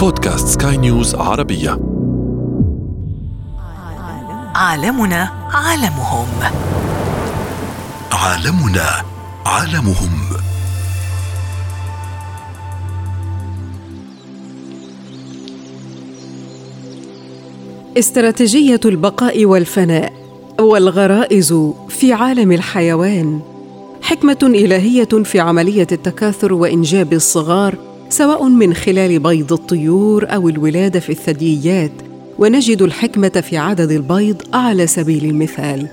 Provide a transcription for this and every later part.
بودكاست سكاي نيوز عربية. عالمنا عالمهم. عالمنا عالمهم. استراتيجية البقاء والفناء والغرائز في عالم الحيوان. حكمة إلهية في عملية التكاثر وإنجاب الصغار سواء من خلال بيض الطيور أو الولادة في الثدييات ونجد الحكمة في عدد البيض على سبيل المثال.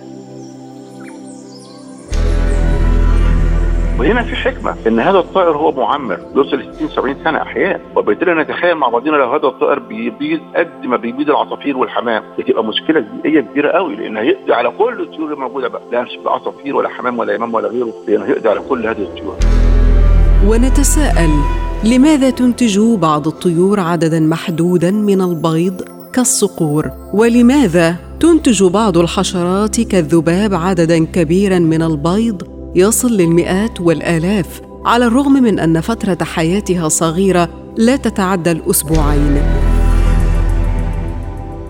وهنا في حكمة إن هذا الطائر هو معمر يوصل 60 70 سنة أحيانا وبالتالي نتخيل مع بعضنا لو هذا الطائر بيبيض قد ما بيبيض العصافير والحمام. بتبقى مشكلة بيئيه كبيرة قوي لأن هيقضي على كل الطيور الموجودة بقى. لا مش عصافير ولا حمام ولا يمام ولا غيره لأن هيقضي على كل هذه الطيور. ونتساءل لماذا تنتج بعض الطيور عددا محدودا من البيض كالصقور؟ ولماذا تنتج بعض الحشرات كالذباب عددا كبيرا من البيض؟ يصل للمئات والآلاف على الرغم من أن فترة حياتها صغيرة لا تتعدى الأسبوعين.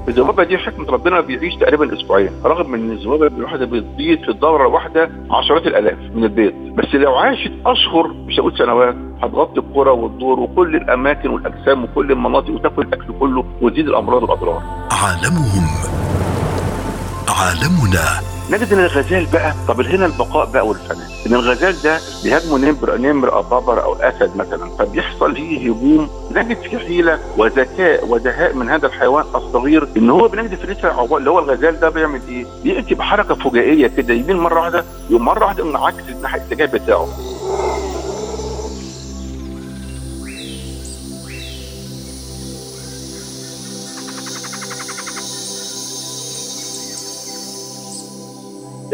الذبابه دي حكمة ربنا بيعيش تقريبا أسبوعين رغم إن الذبابه الواحدة بتبيض في الدورة الواحدة عشرات الآلاف من البيض. بس لو عاشت أشهر مش هقول سنوات هتغطي القرى والدور وكل الأماكن والأجسام وكل المناطق وتاكل الأكل كله وتزيد الأمراض والأضرار. عالمهم. عالمنا. نجد ان الغزال بقى طب هنا البقاء بقى والفناء. إن الغزال ده بيهاجمه نمر نمر أو بابر أو أسد مثلا فبيحصل فيه هجوم نجد فيه حيلة وذكاء ودهاء من هذا الحيوان الصغير. إن هو بنجد في لسه اللي هو الغزال ده بيعمل إيه؟ بيأتي بحركة فجائية كده يمين مرة واحدة يقوم مرة واحدة منعكس الناحية الاتجاه بتاعه.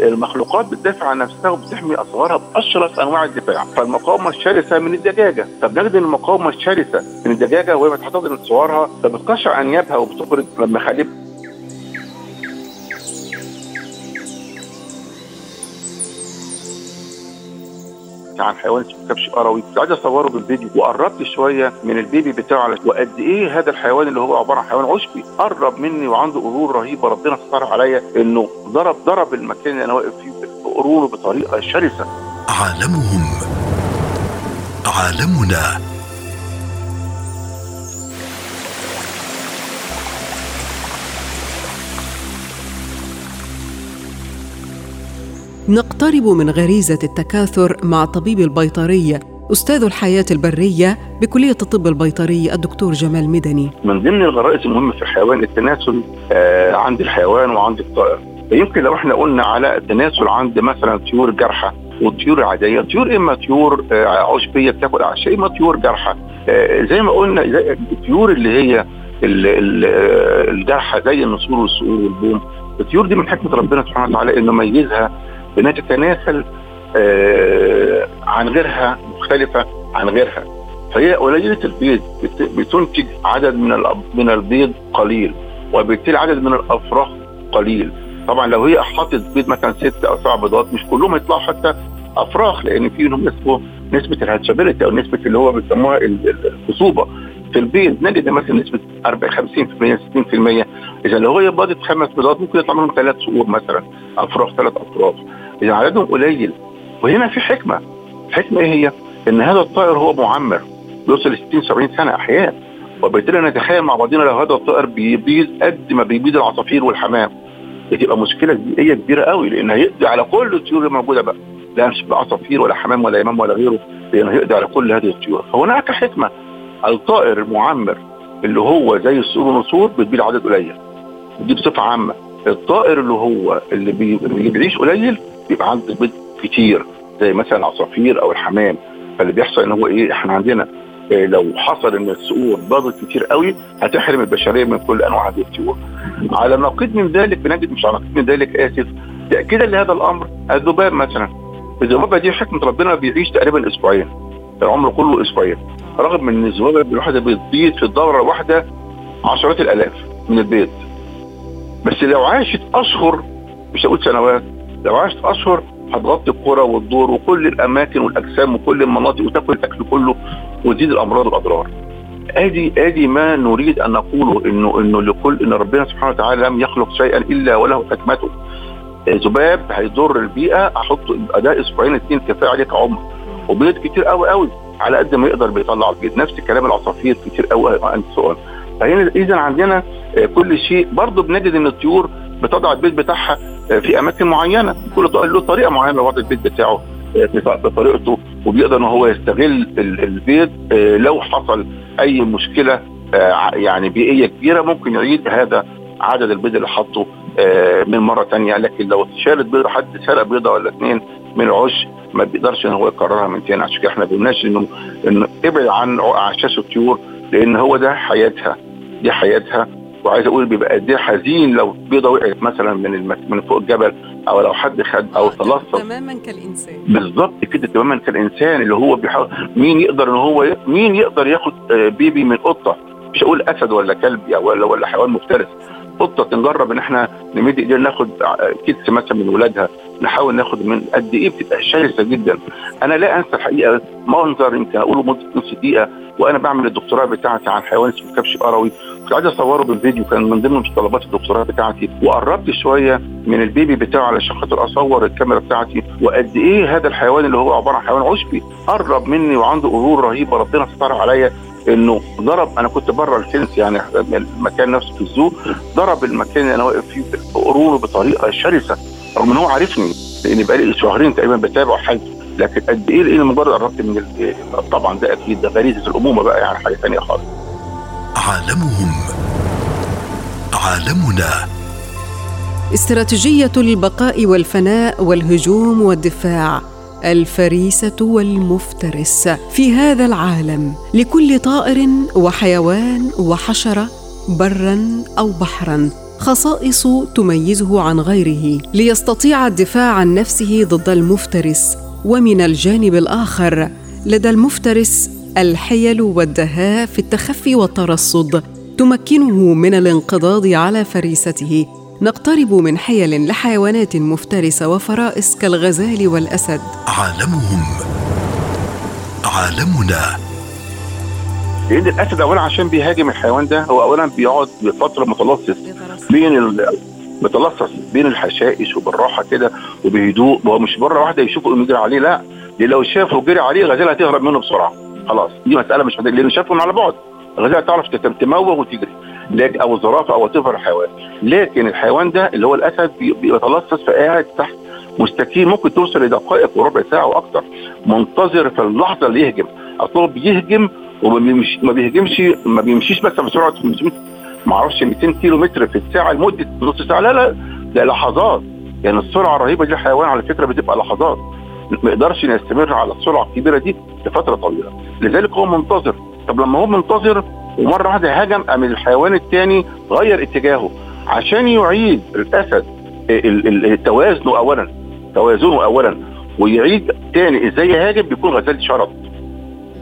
المخلوقات بتدافع عن نفسها وبتحمي أصغرها باشرس أنواع الدفاع. فالمقاومة الشرسة من الدجاجة. فبنجد المقاومة الشرسة من الدجاجة وهي بتحتضن صغارها فبتقشع أنيابها وبتخرج مخالب عن حيوان اسمه كبش قروي عايز اصوره بالفيديو. وقربت شوية من البيبي بتاعه وقد إيه هذا الحيوان اللي هو عبارة عن حيوان عشبي. قرب مني وعنده قرور رهيبة. ربنا ستر عليا انه ضرب ضرب المكان اللي أنا واقف فيه بقروره بطريقة شرسة. عالمهم. عالمنا نقترب من غريزة التكاثر مع طبيب البيطريه أستاذ الحياة البرية بكلية الطب البيطري الدكتور جمال مدني. من ضمن الغرائز المهمة في الحيوان التناسل آه عند الحيوان وعند الطائر. يمكن لو إحنا قلنا على التناسل عند مثلا طيور جارحه والطيور العاديه طيور إما طيور آه عشبيه بتاكل أعشاب إما طيور جارحه آه زي ما قلنا الطيور اللي هي الجارحه زي النسور والصقور والبوم. الطيور دي من حكمة ربنا سبحانه وتعالى إنه ميزها بانها تتناسل آه عن غيرها مختلفة عن غيرها. فهي قليلة البيض بتنتج عدد من من البيض قليل وبالتالي عدد من الأفراخ قليل. طبعا لو هي حطت بيض مثلا ست أو سبع بيضات مش كلهم هيطلعوا حتى أفراخ لأن فيهم نسبه نسبة الهاتشابيلتي أو نسبة اللي هو بيسموها الخصوبة. في البيض نجد مثلا نسبة 40 50% 60% إذا لو هي بيضت خمس بيضات ممكن يطلع منهم ثلاث صقور مثلا أفراخ ثلاث أفراخ. اذا عددهم قليل. وهنا في حكمة. الحكمه إيه هي؟ إن هذا الطائر هو معمر بيوصل 60 70 سنة أحيانا وبالتالي نتخيل مع بعضنا لو هذا الطائر بيبيض قد ما بيبيض العصافير والحمام. بتبقى مشكلة بيئية كبيرة قوي لأن هيقضي على كل الطيور الموجوده بقى. لا مش عصافير ولا حمام ولا يمام ولا غيره لأن هيقضي على كل هذه الطيور. فهناك حكمة. الطائر المعمر اللي هو زي الصقور والنسور بتبيض عدد قليل. دي بصفة عامة. الطائر اللي هو اللي. اللي بيعيش قليل بيبقى عنده بيض كتير زي مثلا العصافير أو الحمام. فاللي بيحصل إن هو إيه إحنا عندنا إيه لو حصل إن الصقور باضت كتير قوي هتحرم البشرية من كل أنواع هذه الطيور. على نقيض من ذلك بنجد مش على نقيض من ذلك آسف تأكيدا لهذا الأمر الذباب مثلا. الذبابة دي حكمة ربنا بيعيش تقريبا أسبوعين. العمر كله أسبوعين. رغم إن الذبابة الواحدة بتبيض في الدورة الواحدة عشرات الآلاف من البيض بس لو عاشت أشهر مش هقول سنوات لو عاشت أشهر هتغطي القرى والدور وكل الأماكن والأجسام وكل المناطق وتاكل الأكل كله وتزيد الأمراض والأضرار. آدي آدي ما نريد أن نقوله إنه إنه لكل إن ربنا سبحانه وتعالى لم يخلق شيئا إلا وله حكمته. ذباب هيضر البيئة يبقى ده أسبوعين اثنين كفاية عليك عمر. وبيض كتير قوي قوي على قد ما يقدر بيطلع البيض. نفس كلام العصافير كتير قوي انت سؤال. فهنا اذا عندنا كل شيء. برضه بنجد إن الطيور بتضع البيض بتاعها في أماكن معينة كل له طريقة معينة لوضع البيض بتاعه بطريقته وبيقدر إن هو يستغل البيض لو حصل أي مشكلة يعني بيئية كبيرة ممكن يعيد هذا عدد البيض اللي حطه من مرة ثانية لكن لو شالت بيضة حد سرق بيضة ولا اثنين من العش ما بيقدرش إن هو يكررها من تاني. عشان كده إحنا بنقولناش انه إنه ابعد عن اعشاش الطيور لأن هو ده حياتها دي حياتها. وعايز أقول بيبقى قد إيه حزين لو بيضة وقعت مثلا من المس... من فوق الجبل أو لو حد خد أو تلصق. تماما كالإنسان. بالظبط كده تماما كالإنسان اللي هو بيحاول مين يقدر إن هو ي... مين يقدر ياخد بيبي من قطة؟ مش هقول أسد ولا كلب ولا ولا حيوان مفترس. قطة نجرب إن إحنا نمد إيدينا ناخد كيس مثلا من ولادها نحاول ناخد من قد إيه بتبقى شرسة جدا. أنا لا أنسى الحقيقة منظر يمكن أقوله مدة نص دقيقة وأنا بعمل الدكتوراه بتاعتي عن حيوان اسمه كبش أروي. كنت عايز أصوره بالفيديو كان من ضمن متطلبات الدكتوراه بتاعتي وقربت شوية من ال baby بتاعه علشان خاطر أصور الكاميرا بتاعتي وقد إيه هذا الحيوان اللي هو عبارة عن حيوان عشبي قرب مني وعنده قرون رهيبه ربنا ستر عليا إنه ضرب أنا كنت بره ال fence يعني المكان نفسه في الزو ضرب المكان اللي أنا واقف فيه قرونه بطريقة شرسة رغم إن هو عارفني لأن بقالي شهرين تقريبا بتابع حالته لكن قد إيه لأن مجرد قربت من طبعا ده أكيد ده غريزة الأمومة بقى يعني حاجة ثانية خالص. عالمهم عالمنا. استراتيجية البقاء والفناء والهجوم والدفاع الفريسة والمفترس في هذا العالم لكل طائر وحيوان وحشرة برا أو بحرا. خصائص تميزه عن غيره ليستطيع الدفاع عن نفسه ضد المفترس. ومن الجانب الآخر لدى المفترس الحيل والدهاء في التخفي والترصد تمكنه من الانقضاض على فريسته. نقترب من حيل لحيوانات مفترسة وفرائس كالغزال والأسد. عالمهم. عالمنا. لأن الأسد اولا عشان بيهاجم الحيوان ده هو اولا بيقعد بفتره متلصص بين ال... متلصص بين الحشائش وبالراحة كده وبهدوء. هو مش مرة واحدة يشوفه يجري عليه لا دي لو شافه وجري عليه غزاله هتهرب منه بسرعة. خلاص. دي مسألة مش لأنه شافه من على بعد. الغزاله تعرف تموه وتجري. لكن أو الزرافه أو تفر الحيوان لكن الحيوان ده اللي هو الأسد بيتلصص فقاعد تحت مستكين. ممكن توصل لدقائق وربع ساعة وأكثر منتظر في اللحظة اللي يهجم. اصله بيهجم وما ما بيهجمش ما بيمشيش بس بسرعة 500 ما أعرفش 200 كيلو متر في الساعة لمدة نص ساعة. لا لا ده لحظات. يعني السرعة الرهيبة دي الحيوان على فكرة بتبقى لحظات. ما يقدرش يستمر على السرعة الكبيرة دي لفترة طويلة. لذلك هو منتظر. طب لما هو منتظر ومرة واحدة هجم قام الحيوان الثاني غير اتجاهه عشان يعيد الأسد توازنه اولا توازنه اولا ويعيد تاني. إزاي يهاجم؟ بيكون غزال شرد.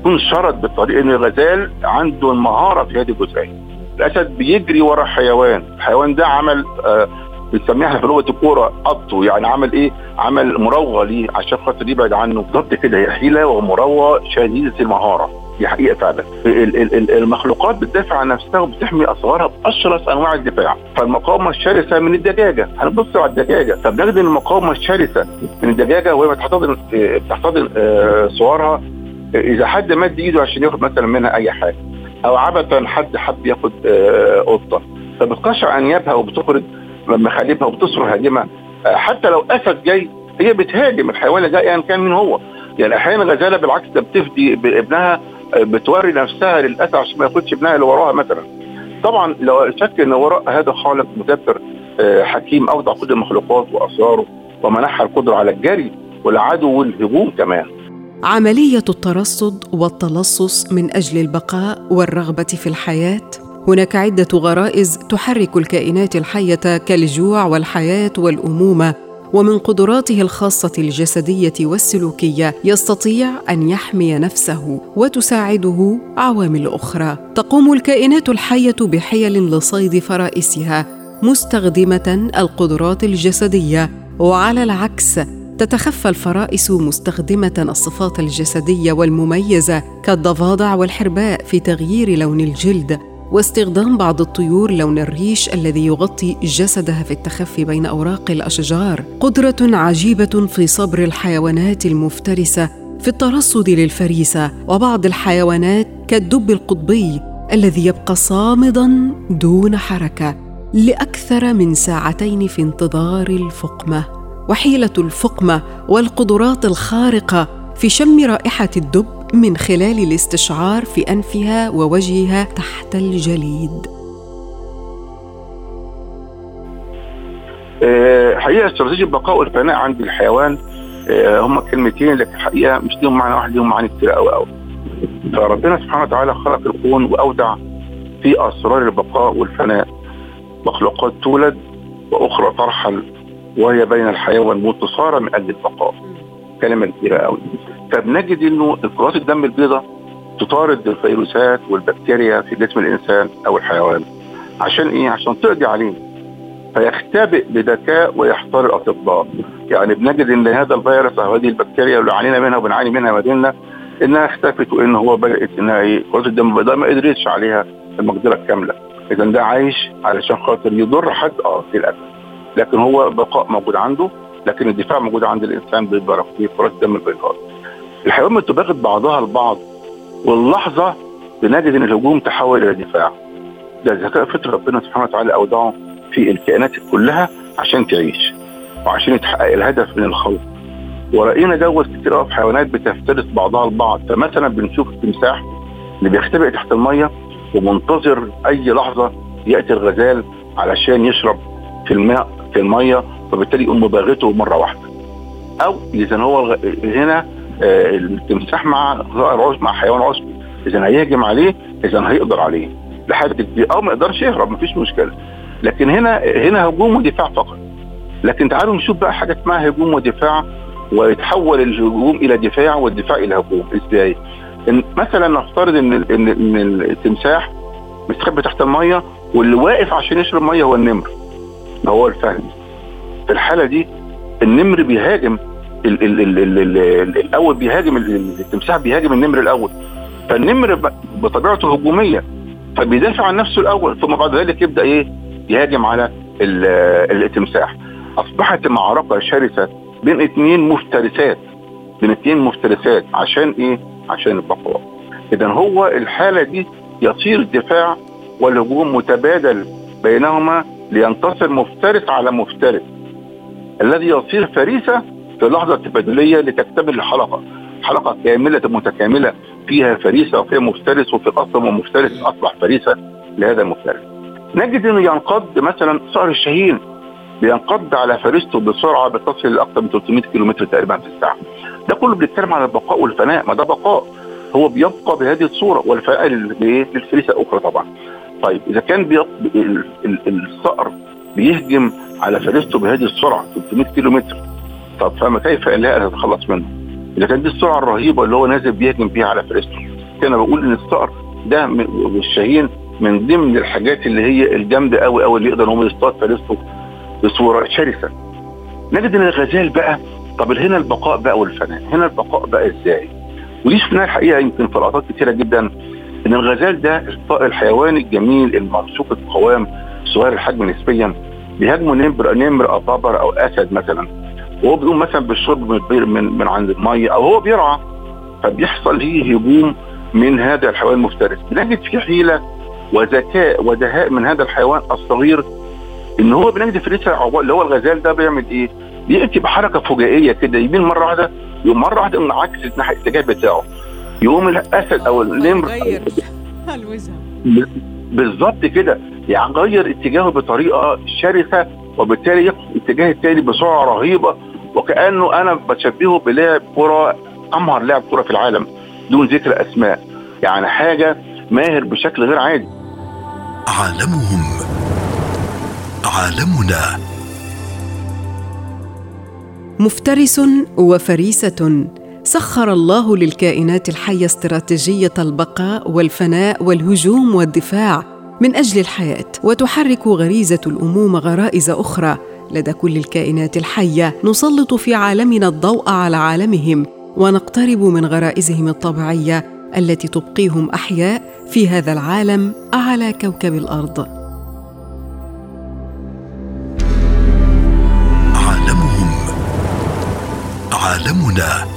يكون شرد بالطريقة إن الغزال عنده المهارة في هذه الجزئية. الأسد بيجري ورا حيوان. الحيوان ده عمل آه بنسميها في لغة الكورة قطه يعني عمل إيه؟ عمل مراوغه ليه عشان خاطر يبعد عنه. بالظبط كده هي حيلة ومراوغه شديدة المهارة. دي حقيقة فعلا. المخلوقات بتدافع عن نفسها وبتحمي أصغرها بأشرس أنواع الدفاع. فالمقاومة الشرسة من الدجاجة. هنبص على الدجاجة. فبناخد المقاومة الشرسة من الدجاجة وهي بتحتضن بتحتضن صورها. إذا حد مد إيده عشان ياخد مثلا منها أي حاجة. أو عبثا حد حب ياخد قطة. فبتقشع أنيابها وبتخرج مخالبها وبتصرخ هاجمه حتى لو أسد جاي هي بتهاجم الحيوان جاي ايا كان مين هو. يعني أحيانا غزالة بالعكس ده بتفدي بابنها بتوري نفسها للاسد عشان ما ياخدش ابنها اللي وراها مثلا. طبعا لو شك إن وراء هذا خالق مدبر حكيم اودع كل المخلوقات وأسراره ومنحها القدرة على الجري والعدو والهجوم كمان. عملية الترصد والتلصص من أجل البقاء والرغبة في الحياة هناك عدة غرائز تحرك الكائنات الحية كالجوع والحياة والامومه ومن قدراته الخاصة الجسدية والسلوكية يستطيع أن يحمي نفسه وتساعده عوامل أخرى. تقوم الكائنات الحية بحيل لصيد فرائسها مستخدمة القدرات الجسدية وعلى العكس تتخفى الفرائس مستخدمة الصفات الجسدية والمميزة كالضفادع والحرباء في تغيير لون الجلد. واستخدام بعض الطيور لون الريش الذي يغطي جسدها في التخفي بين أوراق الأشجار. قدرة عجيبة في صبر الحيوانات المفترسة في الترصد للفريسة وبعض الحيوانات كالدب القطبي الذي يبقى صامدا دون حركة لأكثر من ساعتين في انتظار الفقمة. وحيلة الفقمة والقدرات الخارقة في شم رائحة الدب من خلال الاستشعار في أنفها ووجهها تحت الجليد. آه، حقيقة استراتيجية البقاء والفناء عند الحيوان آه، هم كلمتين لكن الحقيقة مش ليهم معنى واحد ليهم معاني كتير قوي قوي فربنا سبحانه وتعالى خلق الكون وأودع في أسرار البقاء والفناء. مخلوقات تولد وأخرى ترحل وهي بين الحياة والموت تصارى من أجل البقاء. كلمة كبيرة قوي فبنجد إنه كرات الدم البيضاء تطارد الفيروسات والبكتيريا في جسم الإنسان أو الحيوان. عشان إيه؟ عشان تقضي عليه فيختبئ بذكاء ويحتار الأطباء. يعني بنجد إن هذا الفيروس أو هذه البكتيريا اللي عانينا منها وبنعاني منها ما ديننا إنها اختفت وان هو بدأت إنها إيه؟ كرات الدم البيضاء ما قدرتش عليها المقدرة الكاملة. اذا ده عايش علشان خاطر يضر حد آه الأكل. لكن هو بقاء موجود عنده لكن الدفاع موجود عند الإنسان بيتضرب في كرات الدم البيضاء. الحيوان بتباغت بعضها البعض واللحظة بنجد إن الهجوم تحول إلى دفاع. ده ذكاء فطر ربنا سبحانه وتعالى اودعه في الكائنات كلها عشان تعيش وعشان يتحقق الهدف من الخوف. ورأينا دوت كتير قوي في حيوانات بتفترس بعضها البعض فمثلا بنشوف التمساح اللي بيختبئ تحت المية ومنتظر أي لحظة يأتي الغزال علشان يشرب في الماء في المية فبالتالي يقوم مباغته مرة واحدة. أو إذا هو. هنا التمساح مع ظائر عشب مع حيوان عشب إذا هيهجم عليه إذا هيقدر عليه. لحد أو ما يقدرش يهرب مفيش مشكلة. لكن هنا هنا هجوم ودفاع فقط. لكن تعالوا نشوف بقى حاجة اسمها هجوم ودفاع ويتحول الهجوم إلى دفاع والدفاع إلى هجوم. إزاي؟ إن مثلا نفترض إن إن إن التمساح مستخبي تحت المية واللي واقف عشان يشرب مية هو النمر. هو الفهد في الحالة دي النمر بيهاجم ال ال ال ال ال ال الأول بيهاجم التمساح بيهاجم النمر الأول. فالنمر بطبيعته هجومية فبيدافع عن نفسه الأول ثم بعد ذلك يبدأ إيه؟ يهاجم على التمساح. أصبحت معركة شرسة بين اثنين مفترسات بين اثنين مفترسات عشان إيه؟ عشان البقاء اذا هو الحالة دي يصير الدفاع والهجوم متبادل بينهما لينتصر مفترس على مفترس. الذي يصير فريسة لحظة تبادليه لتكتمل الحلقة حلقة كاملة متكاملة فيها فريسة وفيها مفترس وفي الاصل مفترس أصبح فريسة لهذا المفترس نجد إنه ينقض مثلا صقر الشاهين بينقض على فريسته بسرعة بتصل لأكثر من 300 كم تقريبا في الساعة. ده كله بيتكلم على البقاء والفناء ما ده بقاء هو بيبقى بهذه الصورة والفناء للفريسة الأخرى طبعا. طيب إذا كان. الصقر بيهجم على فريسته بهذه السرعة 300 كم طب فما كيف لا تتخلص منه؟ إذا كانت دي السرعة الرهيبة اللي هو نازل بيهجم بيها على فريسته. أنا بقول إن الصقر ده والشاهين من ضمن الحاجات اللي هي الجامدة قوي قوي اللي يقدر هو يصطاد فريسته بصورة شرسة. نجد إن الغزال بقى طب هنا البقاء بقى والفناء، هنا البقاء بقى إزاي؟ ودي شفناها الحقيقة يمكن في لقطات كثيره جدا إن الغزال ده الحيوان الجميل الممسوك القوام صغير الحجم نسبيا بيهاجموا نمر نمر أو طبر أو أسد مثلا وهو بيقوم مثلا بالشرب من من, من عند المية أو هو بيرعى. فبيحصل هي هجوم من هذا الحيوان المفترس. نجد في حيلة وذكاء ودهاء من هذا الحيوان الصغير إن هو بنجد فريسه اللي هو الغزال ده بيعمل إيه؟ بيأتي بحركة فجائية كده. يمين مرة واحدة يقوم مرة واحدة يقوم عكس الناحيه الإتجاه بتاعه. يقوم الأسد أو النمر بالظبط كده. يغير اتجاهه بطريقة شرسة وبالتالي يقف الاتجاه التاني بسرعة رهيبة. وكأنه أنا بشبهه بلاعب كرة أمهر لاعب كرة في العالم دون ذكر أسماء. يعني حاجة ماهر بشكل غير عادي. عالمهم عالمنا. مفترس وفريسة سخر الله للكائنات الحية استراتيجية البقاء والفناء والهجوم والدفاع من أجل الحياة وتحرك غريزة الامومه غرائز أخرى. لدى كل الكائنات الحية. نسلط في عالمنا الضوء على عالمهم ونقترب من غرائزهم الطبيعية التي تبقيهم أحياء في هذا العالم على كوكب الأرض. عالمهم عالمنا.